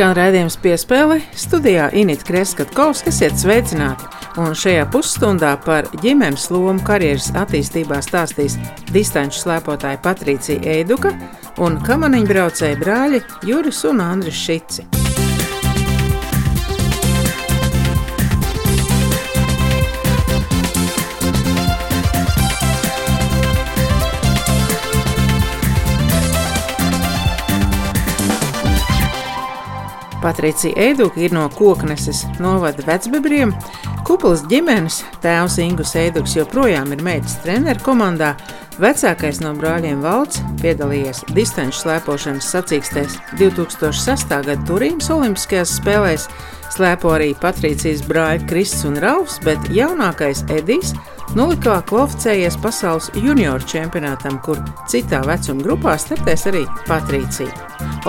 Skan raidījums piespēle studijā Inita Kreskavs, kas iet sveicināti. Un šajā pusstundā par ģimenes lomu karjeras attīstībā stāstīs distanču slēpotāja Patricija Eiduka un kamaniņu braucēji brāļi Juris un Andris Šici. Patricija Eiduka ir no Kokneses novada vecbebriem. Kuplas ģimenes tēvs Ingus Eiduks joprojām ir meitas treneru komandā. Vecākais no brāļiem Valds piedalījies distanču slēpošanas sacīkstēs 2006. gada Turīnas Olimpiskajās spēlēs. Slēpo arī Patricijas brāļi Kristus un Raufs, bet jaunākais Edijs Nulikā kvalificējies pasaules junioru čempionātam, kur citā vecuma grupā startēs arī Patricija.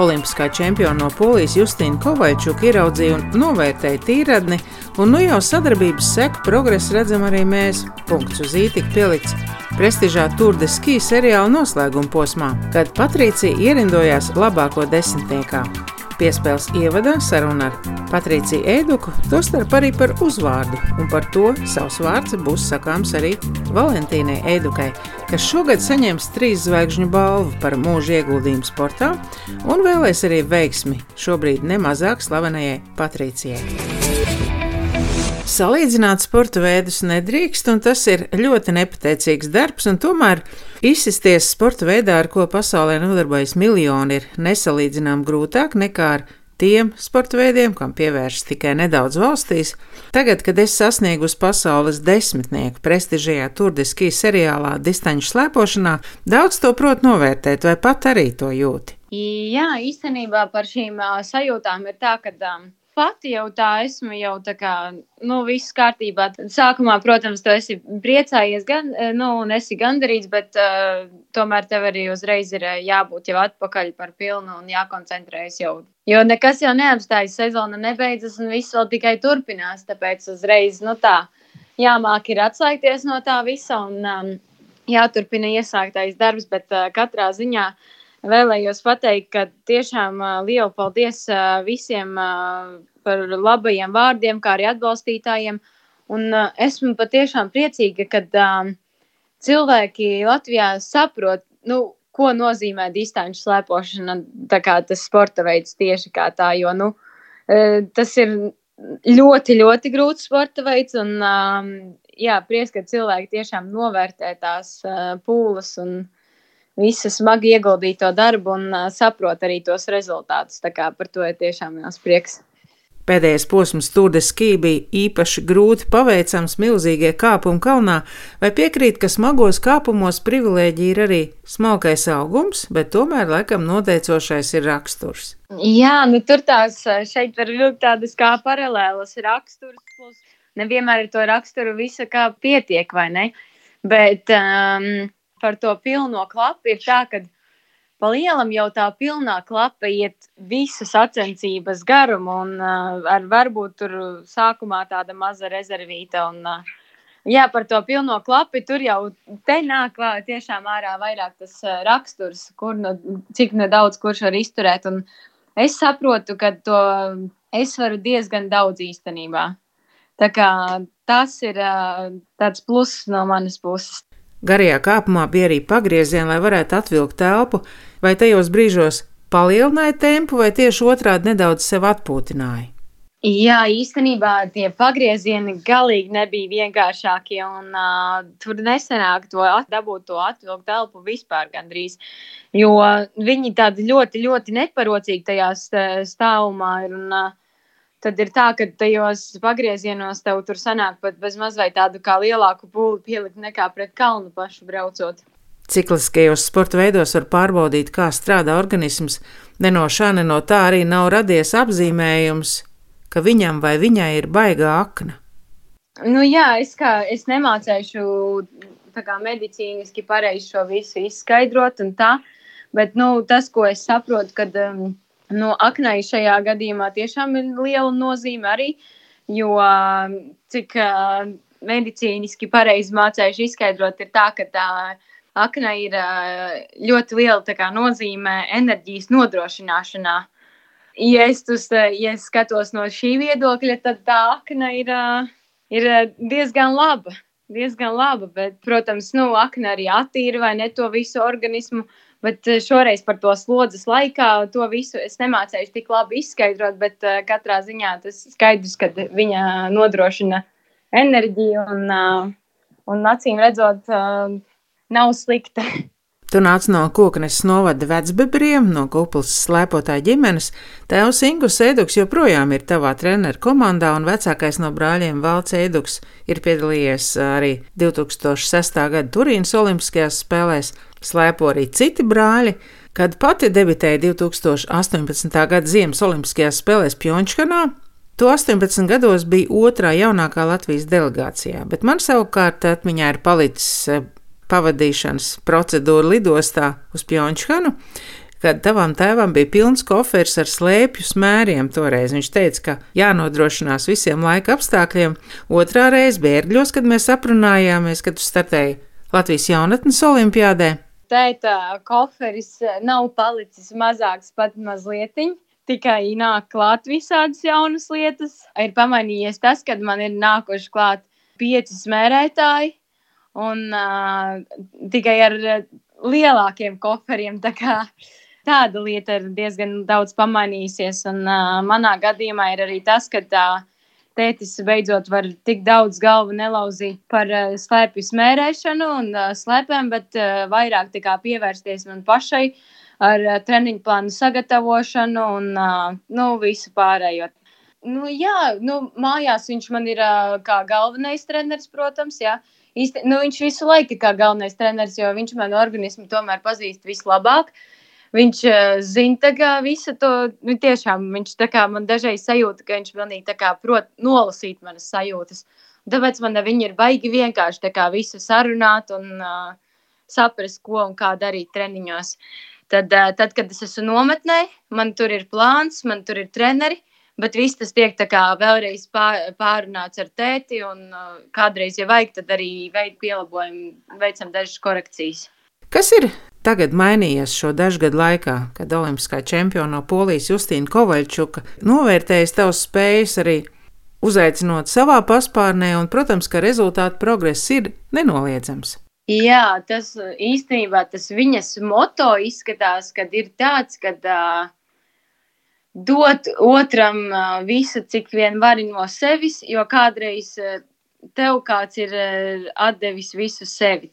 Olimpiskā čempiona no Polijas Justīna Kovaļčuka ieraudzīja un novērtēja tīradni, un nu jau sadarbības seku progresu redzam arī mēs. Punkts uz ītika pielikts prestižā Tour de Ski seriāla noslēguma posmā, kad Patricija ierindojās labāko desmitniekā. Piespēles ievadā saruna ar Patriciju Eiduku, tostarp arī par uzvārdu, un par to savs vārds būs sakāms arī Valentīnai Eidukai, kas šogad saņems trīs zvaigžņu balvu par mūža ieguldījumu sportā un vēlēs arī veiksmi šobrīd nemazāk slavenajai Patricijai. Salīdzināt sporta veidus nedrīkst, un tas ir ļoti nepateicīgs darbs, un tomēr izsisties sporta veidā, ar ko pasaulē nodarbojas miljoni, ir nesalīdzinām grūtāk nekā ar tiem sporta veidiem, kam pievēršas tikai nedaudz valstīs. Tagad, kad es sasniegu uz pasaules desmitnieku prestižajā turdiskī seriālā distanču slēpošanā, daudz to prot novērtēt, vai pat arī to jūti. Jā, īstenībā par šīm sajūtām ir tā, ka um, pati jau tā esmu, jau tā kā, nu, viss kārtībā. Sākumā, protams, tu esi priecājies, gan, eh, nu, un esi gandarīts, bet uh, tomēr tev arī uzreiz ir eh, jābūt jau atpakaļ par pilnu un jākoncentrējas jau. Jo nekas jau neapstājas, sezona nebeidzas un viss vēl tikai turpinās, tāpēc uzreiz, nu, tā, jāmāk ir atslēgties no tā visa un um, jāturpina iesāktais darbs, bet uh, katrā ziņā uh, vēlējos pateikt, ka tiešām lielu paldies visiem par labajiem vārdiem, kā arī atbalstītājiem. Un esmu patiešām priecīga, ka cilvēki Latvijā saprot, nu, ko nozīmē distanču slēpošana, tā kā tas sporta veids tieši kā tā, jo, nu, tas ir ļoti, ļoti grūts sporta veids, un, jā, prieks, ka cilvēki tiešām novērtē tās pūles un, uh, visu smagi ieguldīto darbu un uh, saprot arī tos rezultātus. Tā kā par to ir tiešām liels prieks. Pēdējais posms Tourde ski bija īpaši grūti paveicams, milzīgie kāpumi kalnā, vai piekrīt, ka smagos kāpumos privilēģija ir arī smalkais augums, bet tomēr laikam noteicošais ir raksturs. Jā, nu tur tās šeit var vilkt tādas kā paralēlas raksturs, plus nevienmēr ir to raksturu visa kā pietiek, vai ne? Bet um, par to pilno klapu ir tā, ka pa lielam jau tā pilnā klapa iet visu sacensības garumu, un uh, ar varbūt tur sākumā tāda maza rezervīta. Un, uh, jā, par to pilno klapu tur jau te nāk tiešām ārā vairāk tas uh, raksturs, kur nu, cik nedaudz kurš var izturēt. Un es saprotu, ka to es varu diezgan daudz īstenībā. Tā kā tas ir uh, tāds pluss no manas puses. Garajā kāpumā bija arī pagriezieni, lai varētu atvilkt telpu, vai tajos brīžos palielināja tempu, vai tieši otrādi nedaudz sev atpūtināja. Jā, īstenībā tie pagriezieni galīgi nebija vienkāršākie, un uh, tur nesenāk to dabūt, to atvilkt telpu vispār gandrīz. Jo viņi tādi ļoti, ļoti neparocīgi tajā stāvumā ir. Un, uh, tad ir tā, ka tajos pagriezienos tev tur sanāk pat bez mazliet tādu kā lielāku pūli pielikt nekā pret kalnu pašu braucot. Cikliskajos sporta veidos var pārbaudīt, kā strādā organisms. Ne no šā, ne no tā arī nav radies apzīmējums, ka viņam vai viņai ir baigā akna. Nu, jā, es, kā, es nemācīšu medicīniski pareizi šo visu izskaidrot, tā, bet nu, tas, ko es saprotu, kad um, No aknai šajā gadījumā tiešām ir liela nozīme arī, jo cik uh, medicīniski pareizi mācējuši izskaidrot, ir tā, ka tā akna ir uh, ļoti liela kā, nozīme enerģijas nodrošināšanā. ja es, uz, ja es skatos no šī viedokļa, tad tā akna ir, ir diezgan laba. Diezgan laba, bet, protams, nu, akna arī attīra vai ne to visu organismu. Bet šoreiz par to slodzes laikā to visu es nemācīju tik labi izskaidrot, bet uh, katrā ziņā tas skaidrs, ka viņa nodrošina enerģiju un, uh, un acīm redzot, nav slikta. Tu nāc no kokneses novada vecbebriem, no kuplas slēpotāja ģimenes. Tēvs Ingus Eduks joprojām ir tavā treneru komandā, un vecākais no brāļiem Valts Eduks ir piedalījies arī 2006. gada Turīnas Olimpiskajās spēlēs, slēpo arī citi brāļi. Kad pati debitēja 2018. gada Ziemas Olimpiskajās spēlēs Pjončkanā, Tu 18 gados biji otrā jaunākā Latvijas delegācijā, bet man savukārt atmiņā ir palicis pavadīšanas procedūru lidostā uz Pjončhanu, kad tavam tēvam bija pilns koferis ar slēpju smēriem. Toreiz viņš teica, ka jānodrošinās visiem laika apstākļiem. Otrā reize bija ērgļos, kad mēs aprunājāmies, kad tu startēji Latvijas jaunatnes olimpiādē. Tēta koferis nav palicis mazāks pat mazliet. Tikai nāk klāt visādas jaunas lietas. Ir pamainījies tas, kad man ir nākuši klāt pieci smērētāji, un uh, tikai ar lielākiem koferiem. Tā kā, tāda lieta ir diezgan daudz pamainījusies. Un, uh, manā gadījumā ir arī tas, ka tā tētis beidzot var tik daudz galvu nelauzīt par uh, slēpju smērēšanu un uh, slēpēm, bet uh, vairāk pievērsties man pašai ar uh, treniņu plānu sagatavošanu un uh, nu, visu pārējo. Nu, jā, nu, mājās viņš man ir uh, kā galvenais treneris, protams. Jā. Uh, īsti, nu, viņš visu laiku ir kā galvenais treneris, jo viņš manu organismu tomēr pazīst vislabāk. Viņš uh, zina kā, visu to, nu, tiešām viņš man dažreiz sajūta, ka viņš pilnīgi prot nolasīt manas sajūtas. Tāpēc man viņi ir baigi vienkārši kā, visu sarunāt un uh, saprast, ko un kā darīt treniņos. Tad, uh, tad, kad es esmu nometnē, man tur ir plāns, man tur ir treneri, Bet viss tas tiek vēlreiz pārunāts ar tēti, un uh, kādreiz, ja vajag, tad arī veid pielabojumu, veicam dažas korekcijas. Kas ir tagad mainījies šo dažu gadu laikā, kad olimpiskā čempiona no Polijas Justīna Kovaļčuka novērtējas tavas spējas arī uzaicinot savā paspārnē, un, protams, ka rezultātu progress ir nenoliedzams. Jā, tas īstenībā tas viņas moto izskatās, kad ir tāds, ka uh, dot otram uh, visu, cik vien vari no sevis, jo kādreiz uh, tev kāds ir uh, atdevis visu sevi.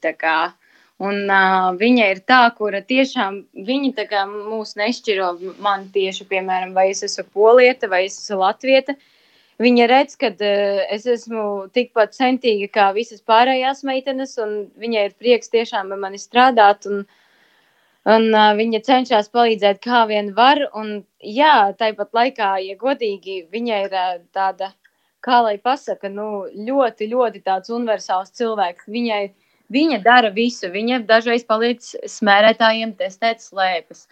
Un uh, viņa ir tā, kura tiešām viņa kā, mūs nešķiro. Man tieši, piemēram, vai es esmu polieta vai es esmu latvieta. Viņa redz, ka uh, es esmu tikpat centīga kā visas pārējās meitenes, un viņai ir prieks tiešām ar mani strādāt. Un, Un uh, viņa cenšas palīdzēt, kā vien var. Un, jā, tāpat laikā, ja godīgi, viņa ir uh, tāda, kā lai pasaka, nu, ļoti, ļoti tāds universāls cilvēks. Viņai, viņa dara visu. Viņa dažreiz palīdz smērētājiem testēt slēpes.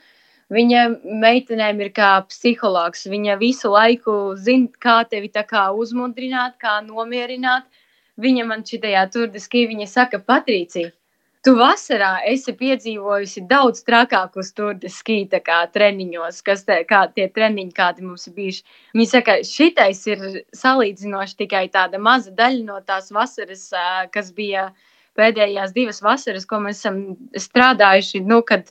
Viņa meitenēm ir kā psihologs. Viņa visu laiku zina, kā tevi kā uzmundrināt, kā nomierināt. Viņa man šitajā turdiskī, viņa saka, Patricija, Tu vasarā esi piedzīvojusi daudz trakākus turdes skīta kā treniņos, kas te, kā tie treniņi, kādi mums ir bijuši. Viņi saka, šitais ir salīdzinoši tikai tāda maza daļa no tās vasaras, kas bija pēdējās divas vasaras, ko mēs esam strādājuši, nu, kad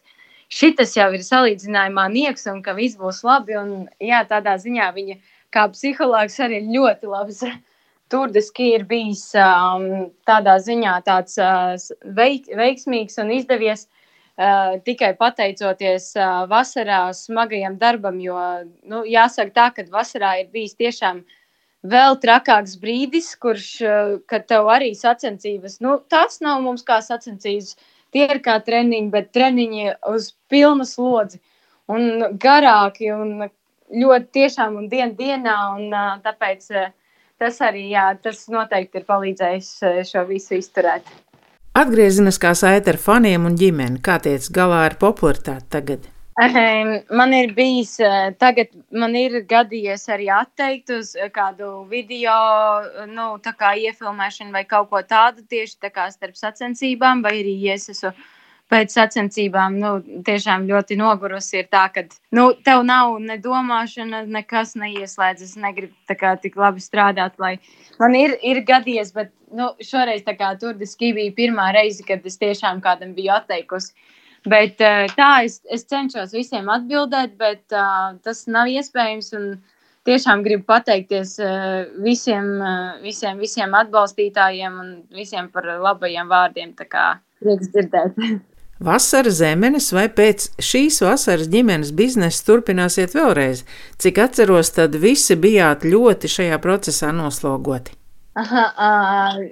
šitas jau ir salīdzinājumā nieks un ka viss būs labi. Un, jā, tādā ziņā viņa kā psihologs arī ļoti labs Turdiski ir bijis um, tādā ziņā tāds uh, veik, veiksmīgs un izdevies uh, tikai pateicoties uh, vasarā smagajam darbam, jo, nu, jāsaka tā, ka vasarā ir bijis tiešām vēl trakāks brīdis, kurš, uh, kad tev arī sacensības, nu, tas nav mums kā sacensības, tie ir kā treniņi, bet treniņi uz pilnu slodzi un garāki un ļoti tiešām un dien dienā, un uh, tāpēc uh, tas arī, jā, tas noteikti ir palīdzējis eh, šo visu izturēt. Atgriezeniskā saite ar faniem un ģimeni, kā tiec galā ar popularitāti tagad? Man ir bijis, eh, tagad man ir gadījies arī atteikt uz kādu video, nu, tā kā iefilmēšanu vai kaut ko tādu tieši tā kā starp sacensībām, vai arī, ja es esmu pēc sacensībām nu, tiešām ļoti nogurusi. Ir tā, ka nu, tev nav ne domāšana, nekas neieslēdzas. Es negribu kā, tik labi strādāt, lai man ir, ir gadījies, bet nu, šoreiz tur bija pirmā reize, kad es tiešām kādam biju atteikusi. Bet eh, tā es, es cenšos visiem atbildēt, bet uh, tas nav iespējams. Un, tiešām gribu pateikties uh, visiem, uh, visiem, visiem atbalstītājiem un visiem par labajiem vārdiem. Tā kā prieks dzirdēt. Vasara zemenes vai pēc šīs vasaras ģimenes biznesa turpināsiet vēlreiz? Cik atceros, tad visi bijāt ļoti šajā procesā noslogoti. Aha, uh,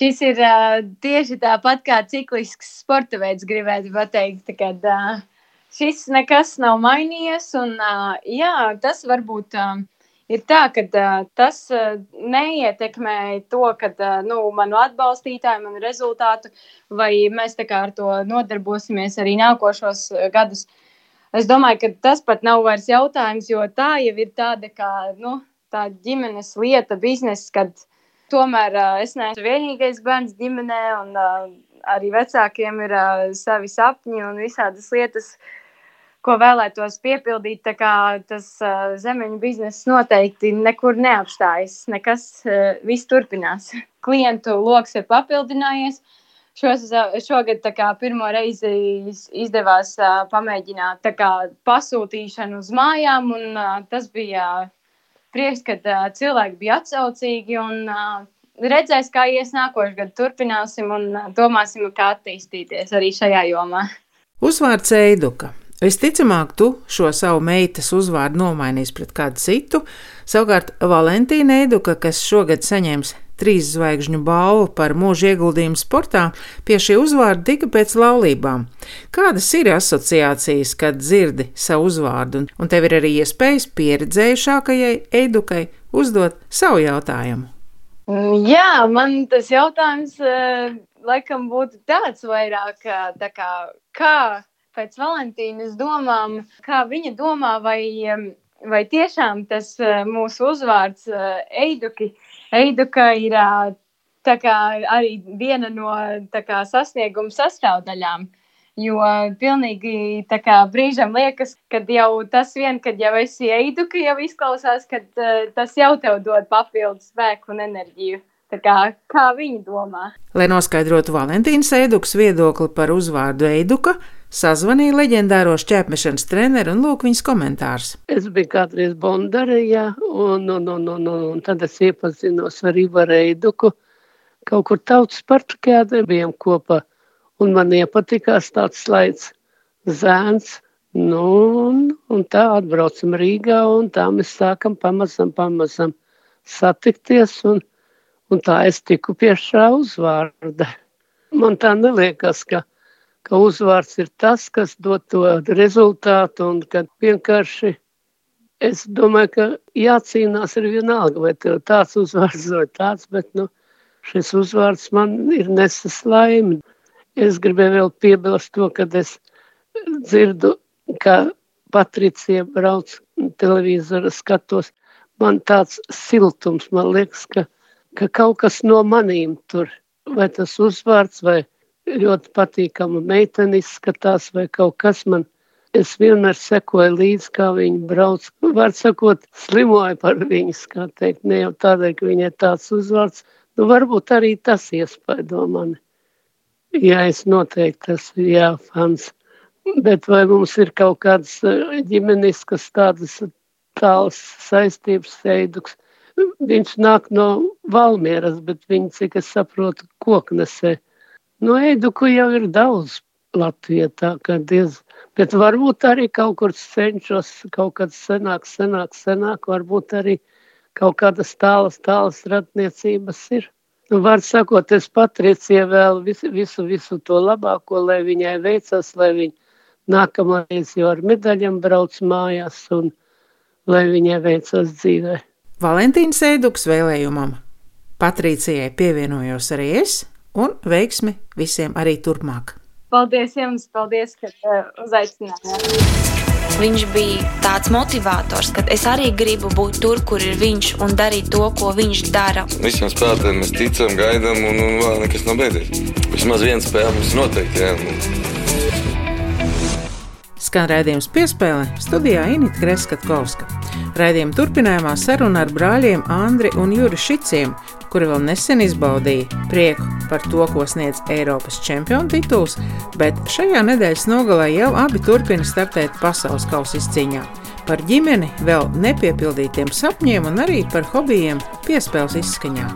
šis ir uh, tieši tāpat kā ciklisks sporta veids, gribētu pateikt. Kad, uh, šis nekas nav mainījies, un uh, jā, tas varbūt. Uh, ir tā, ka uh, tas uh, neietekmē to, ka uh, nu, manu atbalstītāju, manu rezultātu, vai mēs ar to nodarbosimies arī nākošos gadus. Es domāju, ka tas pat nav vairs jautājums, jo tā jau ir tāda kā nu, tā ģimenes lieta, biznesa, tomēr uh, es neesmu vienīgais bērns ģimenē, un uh, arī vecākiem ir uh, savi sapņi un visādas lietas. Ko vēlētos piepildīt. Tā kā tas uh, zemeņu bizness noteikti nekur neapstājas. Nekas uh, viss turpinās. Klientu lokus ir papildinājies. Šos, šogad kā, pirmo reizi izdevās uh, pamēģināt kā, pasūtīšanu uz mājām, un uh, tas bija prieks, ka uh, cilvēki bija atsaucīgi un uh, redzēs, kā ies nākošais gads. Turpināsim un uh, domāsim, kā attīstīties arī šajā jomā. Uzvārds Eiduka. Visticamāk, tu šo savu meitas uzvārdu nomainīsi pret kādu citu. Savukārt, Valentīna Eiduka, kas šogad saņems trīs zvaigžņu balvu par mūža ieguldījumu sportā, pie šī uzvārda tika pēc laulībām. Kādas ir asociācijas, kad dzirdi savu uzvārdu, un tev ir arī iespējas pieredzējušākajai Eidukai uzdot savu jautājumu? Jā, man tas jautājums uh, laikam būtu tāds vairāk, tā kā, kā pēc Valentīnas domām, kā viņa domā, vai, vai tiešām tas eh, mūsu uzvārds eh, Eiduki, Eiduka ir kā, arī viena no kā, sasnieguma sastāvdaļām. Jo pilnīgi kā brīžam liekas, ka jau tas vien, kad jau esi eiduka, jau izklausās, ka uh, tas jau tev dod papildus spēku un enerģiju. Tā kā, kā viņi domā? Lai noskaidrotu Valentīnas Eidukas viedokli par uzvārdu Eiduka, Sazvanīja leģendāro šķērsmešanas treneru un lūk viņas komentārs. Es biju kādreiz Bondarijā, un, un, un, un, un, un tad es iepazinos ar Ivaru Eiduku. Kaut kur tautas parkjādē bijām kopā, un man iepatikās tāds slaids zēns. Nu, un, un tā atbraucam Rīgā, un tā mēs sākam pamazam, pamazam satikties, un, un tā es tiku pie šā uzvārda. Man tā neliekas, ka ka uzvārds ir tas, kas dod to rezultātu, un ka vienkārši es domāju, ka jācīnās ir vienalga, vai tāds uzvārds vai tāds, bet nu, šis uzvārds man ir nesas laimi. Es gribēju vēl piebilst to, kad es dzirdu, ka Patricija brauc televīzora skatos, man tāds siltums, man liekas, ka, ka kaut kas no manīm tur, vai tas uzvārds, vai ļoti patīkama meitene izskatās vai kaut kas man. Es vienmēr sekoju līdzi, kā viņi brauc. Var sakot, slimoju par viņas, kā teikt, ne jau tādēļ, ka viņai tāds uzvārds. Nu, varbūt arī tas iespaido mani. Jā, es noteikti esmu, jā, fans. Bet vai mums ir kaut kādas eh, ģimeniskas tādas tālas saistības seiduks? Viņš nāk no Valmieras, bet viņi, cik es saprotu, koknesē. Nu, Eiduku jau ir daudz Latvijā, tā kā diez, bet varbūt arī kaut kur cenšos, kaut kad senāk, senāk, senāk, varbūt arī kaut kādas tālas, tālas ratniecības ir. Nu, var sakot, es Patricija vēl visu, visu, visu to labāko, lai viņai veicas, lai viņa nākamreiz jau ar medaļām brauc mājās un lai viņai veicas dzīvē. Valentīns Eiduks vēlējumam Patricijai pievienojos arī es un veiksmi visiem arī turpmāk. Paldies jums, paldies, ka uh, uzaicinājāt. Viņš bija tāds motivators, ka es arī gribu būt tur, kur ir viņš un darīt to, ko viņš dara. Visiem spēlētājiem mēs ticam, gaidām, un, un vēl nekas nav beidzies. Vismaz viens spēle mums noteikti. Jā. Skan raidījums piespēle studijā Inita Kreskatkovska. Raidījuma turpinājumā saruna ar brāļiem Andri un Juri Šiciem, kuri vēl nesen izbaudīja prieku par to, ko sniedz Eiropas čempionu tituls, bet šajā nedēļas nogalē jau abi turpina startēt pasaules kausa izcīņā. Par ģimeni, vēl nepiepildītiem sapņiem un arī par hobijiem piespēles izskaņā.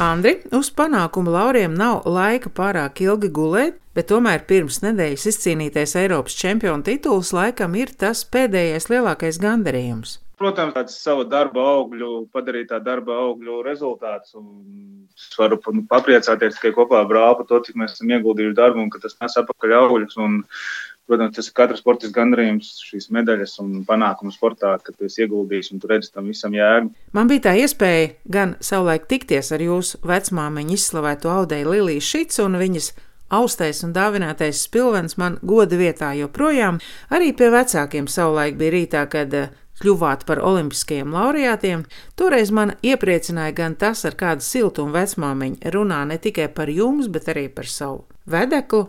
Andri, uz panākumu lauriem nav laika pārāk ilgi gulēt, bet tomēr pirms nedēļas izcīnītais Eiropas čempionu tituls laikam ir tas pēdējais lielākais gandarījums. Protams, tāds savu darba augļu, padarītā darba augļu rezultāts. Es varu nu, papriecāties tikai kopā ar brāli par to, cik mēs esam ieguldījuši darbu un ka tas nes apakaļ augļus. Un, Protams, tas ir katrs sports gandarījums, šīs medaļas un panākumu sportā, kad tu esi ieguldījis un tu redzi tam visam jēgu. Man bija tā iespēja gan savulaik tikties ar jūsu vecmāmiņu izslavēto audēju Liliju Šits un viņas austais un dāvinātais spilvens man goda vietā joprojām. Arī pie vecākiem savulaik bija rītā, kad kļuvāt par olimpiskajiem laureātiem, toreiz man iepriecināja gan tas, ar kādu siltumu vecmāmiņa runā ne tikai par jums, bet arī par savu vedeklu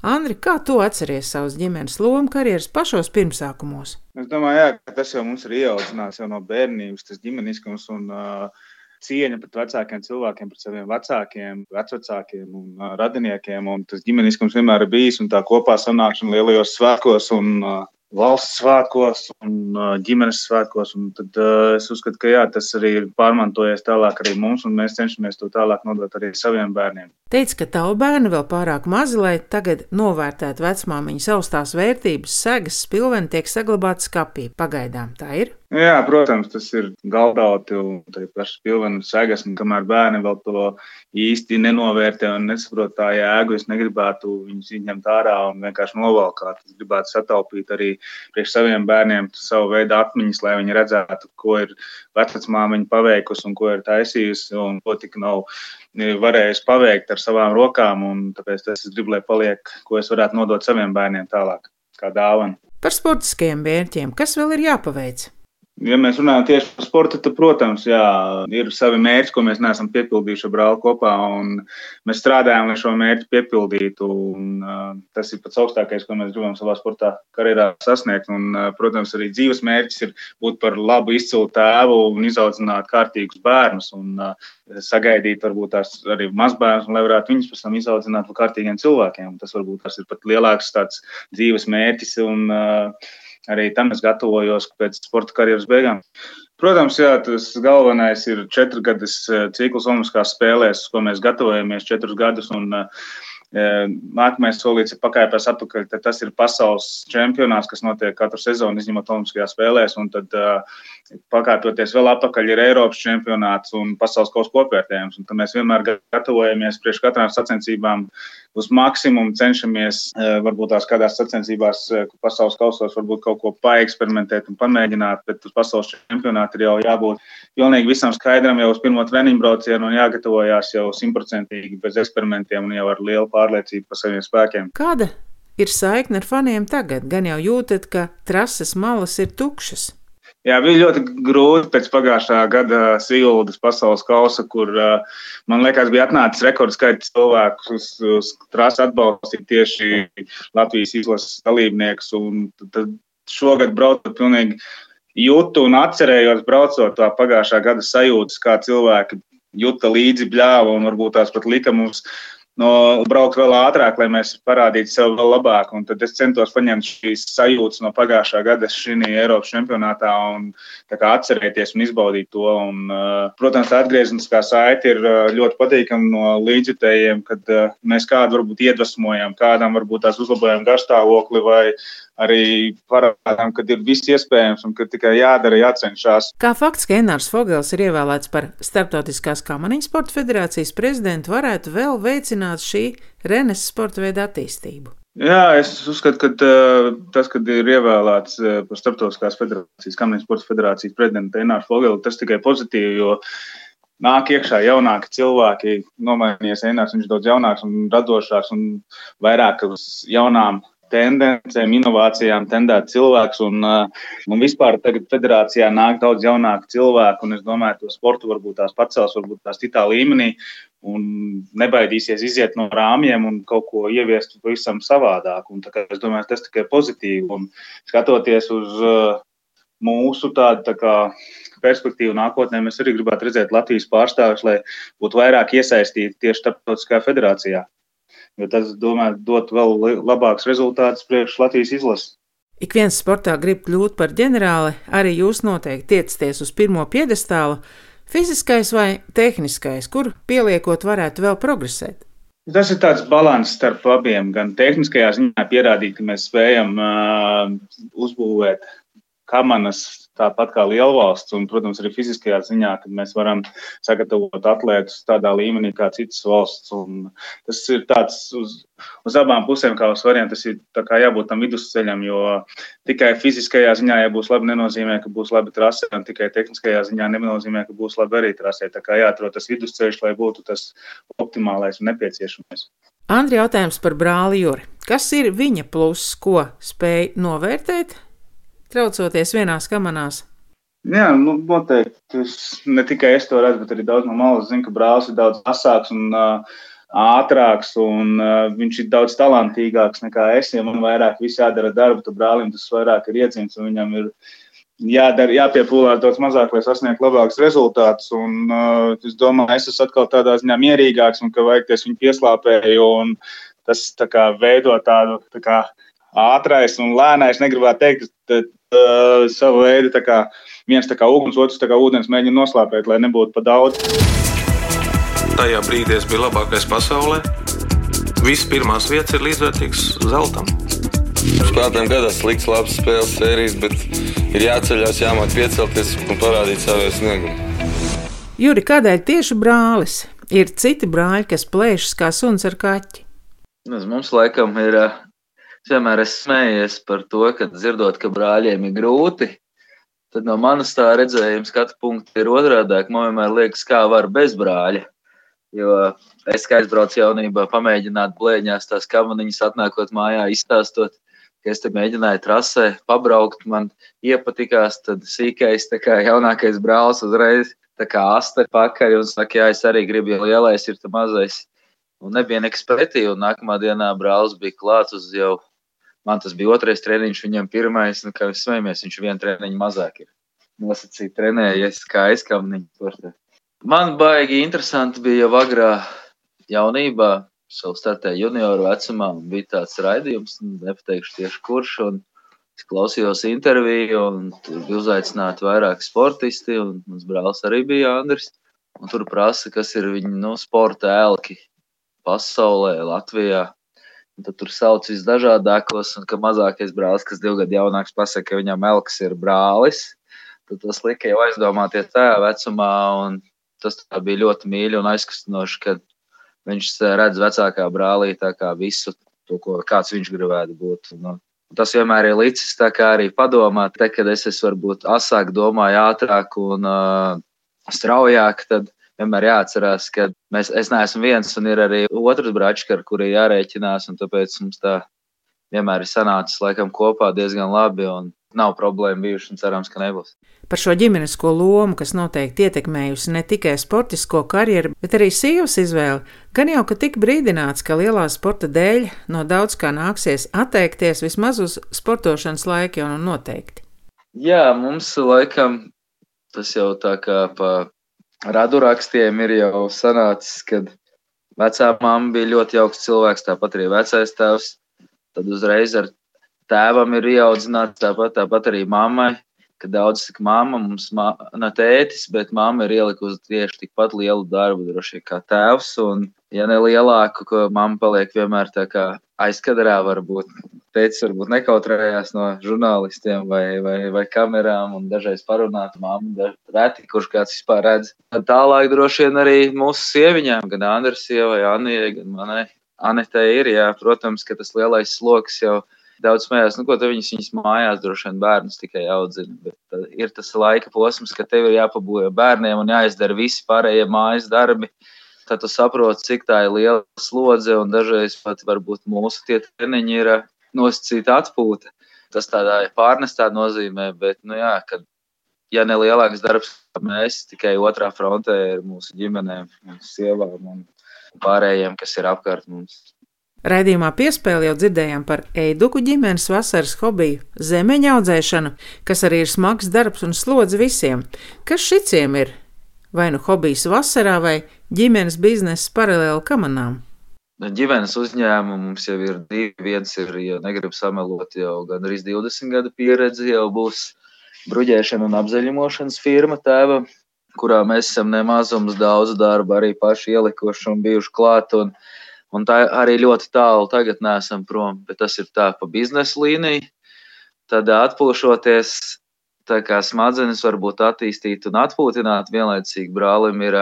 Andri, kā tu atceries savas ģimenes lomu karjeras pašos pirmsākumos? Es domāju, jā, ka tas jau mums ir ieaudzināts jau no bērnības, tas ģimeniskums un uh, cieņa pret vecākiem cilvēkiem, pret saviem vecākiem, vecākiem un uh, radiniekiem. Un tas ģimeniskums vienmēr ir bijis un tā kopā sanākšana lielajos svētkos un uh, valsts svētkos un ģimenes svētkos. Un tad uh, es uzskatu, ka jā, tas arī ir pārmantojies tālāk arī mums, un mēs cenšamies to tālāk nodot arī saviem bērniem. Teica, ka tavu bērnu vēl pārāk mazi, lai tagad novērtētu vecmāmiņas augstās vērtības, segas, spilveni tiek saglabāti skapī. Pagaidām tā ir. Jā, protams, tas ir galdauti un tā ir pašas pilvena segas, un kamēr bērni vēl to īsti nenovērtē un nesaprot tā jēgu, es negribētu viņus izņemt ārā un vienkārši novalkāt. Es gribētu sataupīt arī priekš saviem bērniem savu veidu atmiņas, lai viņi redzētu, ko ir vecmāmiņa paveikusi un ko ir taisījusi un ko tik nav varējusi paveikt ar savām rokām. Tāpēc es gribu, lai paliek, ko es varētu nodot saviem bērniem tālāk, kā dāvana. Par sportiskajiem mērķiem, kas vēl ir jāpaveic? Ja mēs runājam tieši par sportu, tad, protams, jā, ir savi mērķi, ko mēs neesam piepildījuši ar brāli kopā. Mēs strādājam, lai šo mērķi piepildītu. Un, uh, tas ir pats augstākais, ko mēs gribam savā sportā karjerā sasniegt. Un, uh, protams, arī dzīves mērķis ir būt par labu, izcilu tēvu un izaudzināt kārtīgus bērnus. Un, uh, sagaidīt, varbūt tās arī mazbērnus, lai varētu viņus pēc tam izaudzināt par kārtīgiem cilvēkiem. Tas varbūt tas ir pat lielāks tāds dzīves mērķis. Un, uh, arī tam es gatavojos pēc sporta karjeras beigām. Protams, jā, tas galvenais ir četru gadus eh, cikls Olimpiskās spēlēs, ko mēs gatavojamies četrus gadus. Un, uh, Nākamais solīts ir pakāpēs atpakaļ. Tas ir pasaules čempionāts, kas notiek katru sezonu, izņemot Olimpiskajās spēlēs. Un tad, pakāpjoties vēl atpakaļ, ir Eiropas čempionāts un pasaules kausa kopvērtējums. Un tad mēs vienmēr gatavojamies priekš katrām sacensībām uz maksimumu, cenšamies varbūt tās kādās sacensībās, pasaules kausos, varbūt kaut ko paeksperimentēt un pamēģināt. Bet uz pasaules čempionāta ir jau jābūt pilnīgi visam skaidram jau uz pirmo treniņu braucienu un jāgatavojās jau simtprocentīgi bez eksperimentiem un jau ar lielu pārējumu pārliecību par saviem spēkiem. Kāda ir saikne ar faniem tagad? Gan jau jūtat, ka trases malas ir tukšas. Jā, bija ļoti grūti pēc pagājušā gada Siguldas pasaules kausa, kur, man liekas, bija atnācis rekords skaits cilvēku uz, uz trasi atbalstīt tieši Latvijas izlases dalībniekus. Šogad braucot pilnīgi jūtu un atcerējos braucot tā pagājušā gada sajūtas, kā cilvēki juta līdzi bļāva un varbūt tās pat lika mums no, braukt vēl ātrāk, lai mēs parādītu sev vēl labāk. Un tad es centos paņemt šīs sajūtas no pagājušā gada šī Eiropas čempionātā un atcerēties un izbaudīt to. Un, uh, protams, tā atgriezniskā saite ir uh, ļoti patīkama no līdzjutējiem, kad uh, mēs kādu varbūt iedvesmojam, kādam varbūt tās uzlabojam garstāvokli vai arī parādām, ka ir viss iespējams un ka tikai jādara, jācenšas. Kā fakts, ka Enārs Fogels ir ievēlēts par Startautiskās kamaniņu sporta federācijas prezidentu, varētu vēl veicināt šī Renes sporta veida attīstību. Jā, es uzskatu, ka uh, tas, kad ir ievēlēts uh, par Startautiskās federācijas, kamaniņu sporta federācijas prezidentu Enārs Fogelu, tas tikai pozitīvi, jo nāk iekšā jaunāki cilvēki, nomainījies Enārs, viņš daudz jaunāks un radošāks un vairāk uz jaunām tendencēm, inovācijām tendēt cilvēks. Un, un vispār tagad federācijā nāk daudz jaunāku cilvēku, un es domāju, to sportu varbūt tās pacels, varbūt tās citā līmenī. Un nebaidīsies iziet no rāmjiem un kaut ko ieviest pavisam savādāk. Un, es domāju, tas tikai pozitīvi. Un skatoties uz mūsu tādu tā kā, perspektīvu nākotnē, mēs arī gribētu redzēt Latvijas pārstāvjus, lai būtu vairāk iesaistīti tieši starptautiskajā federācijā jo tas, domāju, dot vēl labākus rezultātus priekš Latvijas izlases. Ik viens sportā grib kļūt par ģenerāli, arī jūs noteikti tiecaties uz pirmo piedestālu, fiziskais vai tehniskais, kur pieliekot varētu vēl progresēt. Tas ir tāds līdzsvars starp abiem. Gan tehniskajā ziņā pierādīt, ka mēs spējam uh, uzbūvēt kamanas tāpat kā lielvalsts, un, protams, arī fiziskajā ziņā, kad mēs varam sagatavot atlētus tādā līmenī kā citas valsts. Un tas ir tāds uz, uz abām pusēm, kā uz variantu, tas ir jābūt tam vidusceļam, jo tikai fiziskajā ziņā, ja būs labi, nenozīmē, ka būs labi trasē, un tikai tehniskajā ziņā nenozīmē, ka būs labi arī trasē. Tā kā jāatrod tas vidusceļš, lai būtu tas optimālais un nepieciešamais. Andri, jautājums par brāli Juri. Kas ir viņa pluss, ko spēj novērtēt, traucoties vienās kamanās? Jā, nu, noteikti. Es, ne tikai es to redzu, bet arī daudz no malas zinu, ka brālis ir daudz asāks un uh, ātrāks, un uh, viņš ir daudz talantīgāks nekā es. Ja man vairāk viss jādara darbu, tad brālim tas vairāk ir iedzimts, un viņam ir jādara, jāpiepūlās daudz mazāk, lai sasniegtu labākus rezultātus. Un, uh, es domāju, es esmu atkal tādā ziņā mierīgāks, un ka vajag, ka es viņu pieslāpēju, un tas tā kā veido tādu tā kā ātrais un lēnais, negribētu teikt, uh, savu veidu tā kā viens tā kā uguns, otrs tā kā ūdens mēģina noslēpēt, lai nebūtu pa daudz. Tajā brīdī es biju labākais pasaulē. Visas pirmās vietas ir līdzvērtīgas zeltam. Spēlētājiem gadās slikts, labs spēles sērijas, bet ir jāceļās, jāmāk piecelties un parādīt savu sniegumu. Juri, kādēļ tieši brālis? Ir citi brāļi, kas plēšas kā suns ar kaķi. Mums laikam ir. Es vienmēr esmu smējies par to, ka dzirdot, ka brāļiem ir grūti, Tad no manas tā redzējuma skatu punkta ir otrādi. Man vienmēr liekas, kā var bez brāļa. Jo es, kā aizbraucu jaunībā, pamēģināt blēņās tās kamaniņas, atnākot mājā, izstāstot, ka es te mēģināju trasē pabraukt. Man iepatikās, tad sīkais, tā kā jaunākais brālis uzreiz tā kā aste pakaļ un saka, jā, es arī gribu, jo lielais ir tas mazais. Un nebija nekas pretī, un nākamā dienā brālis bija klāts uz jau Man tas bija otrais treniņš, viņam pirmais, nu, kā jūs smejamies, viņš vienu treniņu mazāk ir nosacīt trenējies kā aizkamniņu. Man baigi interesanti bija jau agrā jaunībā, savu startēju junioru vecumā, un bija tāds raidījums, nepateikšu tieši kurš, un es klausījos interviju, un tur bija uzaicināti vairāki sportisti, un mans brālis arī bija Andris, tur prasa, kas ir viņu, nu, sporta elki pasaulē, Latvijā. Tad tur sauc visdažādākos, un ka mazākais brālis, kas divu gadu jaunāks, pasakā, ka viņam elks ir brālis. Tad tas lika jau aizdomāties tajā vecumā, un tas bija ļoti mīļi un aizkustinoši, kad viņš redz vecākā brālī visu to, ko kāds viņš gribētu būt. Nu, tas vienmēr ir līdzis tā kā arī padomāt, te, kad es esmu varbūt asāk, domāju ātrāk un uh, straujāk, tad vienmēr jāatcerās, ka mēs, es neesmu viens un ir arī otrs brāčs, ar kuriem jārēķinās. Tāpēc mums tā vienmēr ir sanācis laikam kopā diezgan labi. Nav problēma bijuši un cerams, ka nebūs. Par šo ģimenisko lomu, kas noteikti ietekmējusi ne tikai sportisko karjeru, bet arī sievas izvēli, gan jau ka tika brīdināts, ka lielā sporta dēļ no daudz kā nāksies atteikties vismaz uz sportošanas laiku jau nu noteikti. Jā, mums laikam tas jau tā kā pa radurakstiem ir jau sanācis, kad vecā mamma bija ļoti jauks cilvēks, tāpat arī vecais tēvs. Tad uzreiz ar tēvam ir ieaudzināts tāpat, tāpat arī mammai, ka daudz saka, mamma mums nav tētis, bet mamma ir ielikusi tieši tikpat lielu darbu, droši vien kā tēvs. Un, ja ne lielāku, ka mamma paliek vienmēr aizkadrā, varbūt teicis, varbūt nekautrējās no žurnālistiem vai, vai, vai kamerām un dažreiz parunāt mammu, reti, kurš kāds vispār redz. Tālāk droši vien arī mūsu sieviņām, gan Andras sievai, Anijai, gan manai. Anitei ir, jā, protams, ka tas lielais sloks jau daudz smējās, nu, ko te viņas, viņas mājās droši vien bērnus tikai audzina. Bet ir tas laika posms, ka tev ir jāpabūja bērniem un jāizdara visi pārējie mājas darbi. Tad tu saproti, cik tā ir liela slodze, un dažreiz pat varbūt mūsu tie treniņi ir nosacīta atpūta. Tas tādā pārnestā nozīmē, bet, nu jā, kad, ja ne lielāks darbs, mēs tikai otrā frontē ir mūsu ģimenēm, mūsu sievām un pārējiem, kas ir apkārt mums. Raidījumā piespēlē jau dzirdējām par eiduku ģimenes vasaras hobiju - zemeņa audzēšanu, kas arī ir smags darbs un slodzi visiem. Kas šiciem ir? Vai nu hobijs vasarā, vai ģimenes biznesa paralēli kamanām? Ģimenes uzņēmumu mums jau ir divi. Viens ir, ja negribu samelot, jau gandrīz 20 gadu pieredze, jau būs bruģēšana un apzaļumošanas firma tēva, kurā mēs esam nemazums daudz darba arī paši ielikuši un bijuši klāt. Un, Un tā arī ļoti tālu tagad nesam prom, bet tas ir tā pa biznesa līniju. Tad atpūšoties, tā kā smadzenes varbūt attīstīt un atpūtināt, vienlaicīgi brālim ir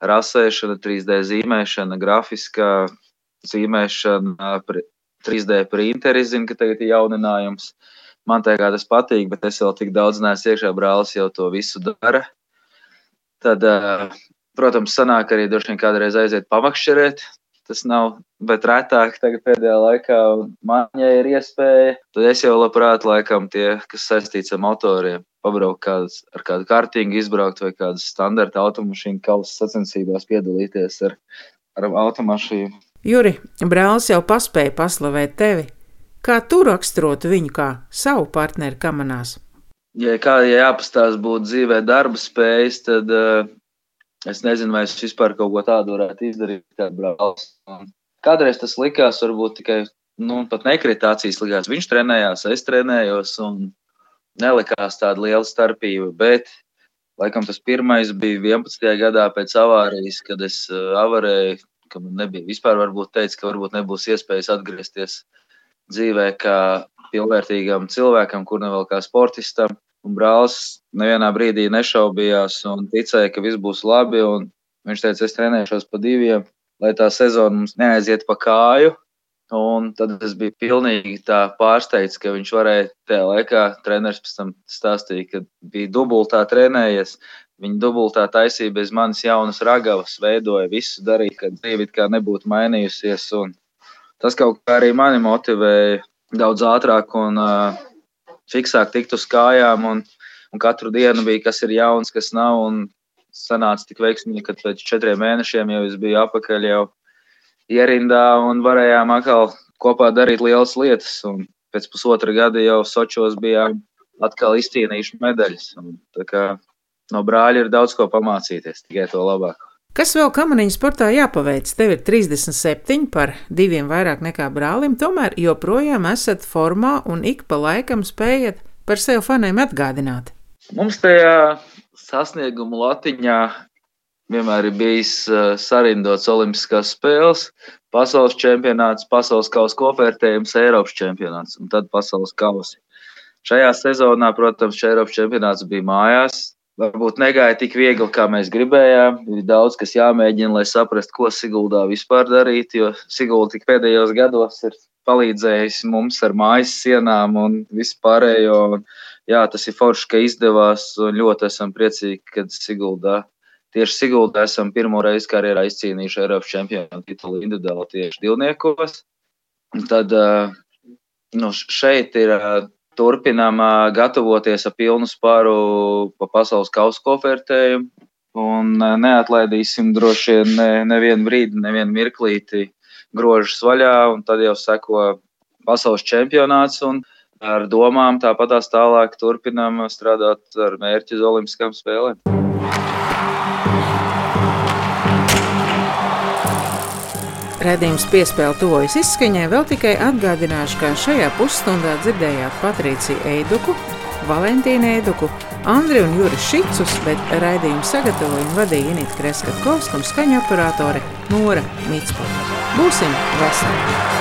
rasēšana, 3D zīmēšana, grafiskā zīmēšana, 3D printeri, zinu, ka tagad ir jauninājums. Man tā kā tas patīk, bet es vēl tik daudz neesmu iekšā, brālis jau to visu dara. Tad, protams, sanāk arī droši vien kādreiz aiziet pamakšķerēt, tas nav, bet retāk pēdējā laikā man, ja ir iespēja, tad es jau labprāt, laikam, tie, kas saistīts ar motoriem, pabraukt kādas, ar kādu kārtīgu izbraukt vai kādas standarta automašīnu kausas sacensībās piedalīties ar, ar automašīnu. Juri, brālis jau paspēja paslavēt tevi. Kā tu raksturotu viņu kā savu partneri kamanās? Ja kā ja jāpastāsta būtu dzīvē darba spējas, tad uh, Es nezinu, vai es vispār kaut ko tādu varētu izdarīt, kā brālis. Kādreiz tas likās, varbūt tikai nu, nekritācijas likās. Viņš trenējās, es trenējos, un nelikās tāda liela starpība. Bet, laikam, tas pirmais bija 11. gadā pēc avārijas, kad es avarēju, ka man nebija vispār varbūt teicis, ka varbūt nebūs iespējas atgriezties dzīvē kā pilnvērtīgam cilvēkam, kur ne vēl kā sportistam. Un brālis nevienā brīdī nešaubījās un ticēja, ka viss būs labi. Viņš teica, es trenēšos pa diviem, lai tā sezona mums neaiziet pa kāju. Un tad es biju pilnīgi pārsteigts, ka viņš varēja tajā laikā, treneris pēc tam stāstīja, ka bija dubultā trenējies. Viņa dubultā taisīja bez manis jaunas ragavas, veidoja visu, darīja, ka dzīve kā nebūtu mainījusies. Un tas kaut kā arī mani motivēja daudz ātrāk un uh, fiksāk tikt uz kājām. Un, un katru dienu bija kas ir jauns, kas nav. Un sanāca tik veiksmīgi, ka pēc četriem mēnešiem jau es biju apakaļ jau ierindā un varējām atkal kopā darīt lielas lietas. Un pēc pusotra gada jau Sočos bijām atkal izcīnījuši medaļas. Un, no brāļa ir daudz ko pamācīties, tikai to labāk. Kas vēl kamaniņu sportā jāpaveic? Tev ir 37 par diviem vairāk nekā brālim, tomēr joprojām esat formā un ik pa laikam spējat par sevi faniem atgādināt. Mums tajā sasnieguma latiņā vienmēr ir bijis uh, sarindots Olimpiskās spēles, pasaules čempionāts, pasaules kausa kopvērtējums, Eiropas čempionāts un tad pasaules kausi. Šajā sezonā, protams, Eiropas čempionāts bija mājās varbūt negāja tik viegli, kā mēs gribējām. Ir daudz, kas jāmēģina, lai saprastu, ko Siguldā vispār darīt. Jo Sigulda tik pēdējos gados ir palīdzējis mums ar mājas sienām un vispārējo. Un, jā, tas ir forši, ka izdevās. Ļoti esam priecīgi, ka Siguldā. Tieši Siguldā esam pirmo reizi karjerā izcīnījuši Eiropas čempionu titulu individuāli tieši divniekos. Tad nu, šeit ir turpinām gatavoties ar pilnu spāru pa pasaules kausa kopvērtējumu. Un neatlaidīsim droši vien ne, nevienu brīdi, nevienu mirklīti grožus vaļā, tad jau seko pasaules čempionāts. Ar domām tāpatās tālāk turpinām strādāt ar mērķi uz Olimpiskām spēlēm. Redījums piespēle tuvojas izskaņai, vēl tikai atgādināšu, ka šajā pusstundā dzirdējāt Patriciju Eiduku, Valentīnu Eiduku, Andriu un Juri Šicus, bet raidījumu sagatavoja un vadīja Inita Kreskavkovska un skaņa operātore Nora Mitspota. Būsim veseli!